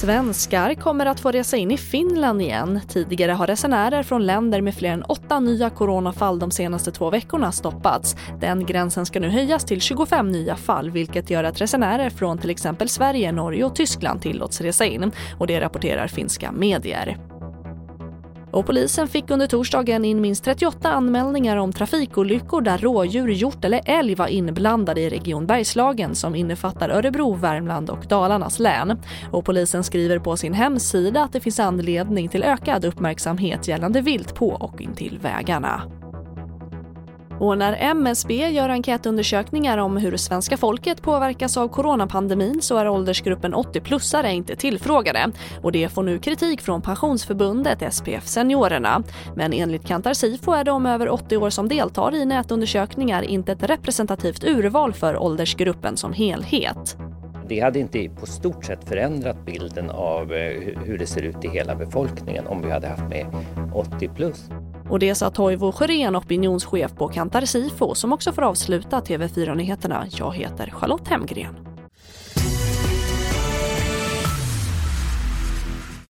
Svenskar kommer att få resa in i Finland igen. Tidigare har resenärer från länder med fler än åtta nya coronafall de senaste två veckorna stoppats. Den gränsen ska nu höjas till 25 nya fall vilket gör att resenärer från till exempel Sverige, Norge och Tyskland tillåts resa in. Och det rapporterar finska medier. Och polisen fick under torsdagen in minst 38 anmälningar om trafikolyckor där rådjur, hjort eller älg var inblandade i Region Bergslagen som innefattar Örebro, Värmland och Dalarnas län. Och polisen skriver på sin hemsida att det finns anledning till ökad uppmärksamhet gällande vilt på och intill vägarna. Och när MSB gör enkätundersökningar om hur svenska folket påverkas av coronapandemin så är åldersgruppen 80-plussare inte tillfrågade. Och det får nu kritik från Pensionsförbundet SPF Seniorerna. Men enligt Kantar Sifo är de över 80 år som deltar i nätundersökningar inte ett representativt urval för åldersgruppen som helhet. Det hade inte på stort sett förändrat bilden av eh, hur det ser ut i hela befolkningen om vi hade haft med 80 plus. Och det sa Toivo Sjörén, opinionschef på Kantar Sifo, som också får avsluta TV4-nyheterna. Jag heter Charlotte Hemgren.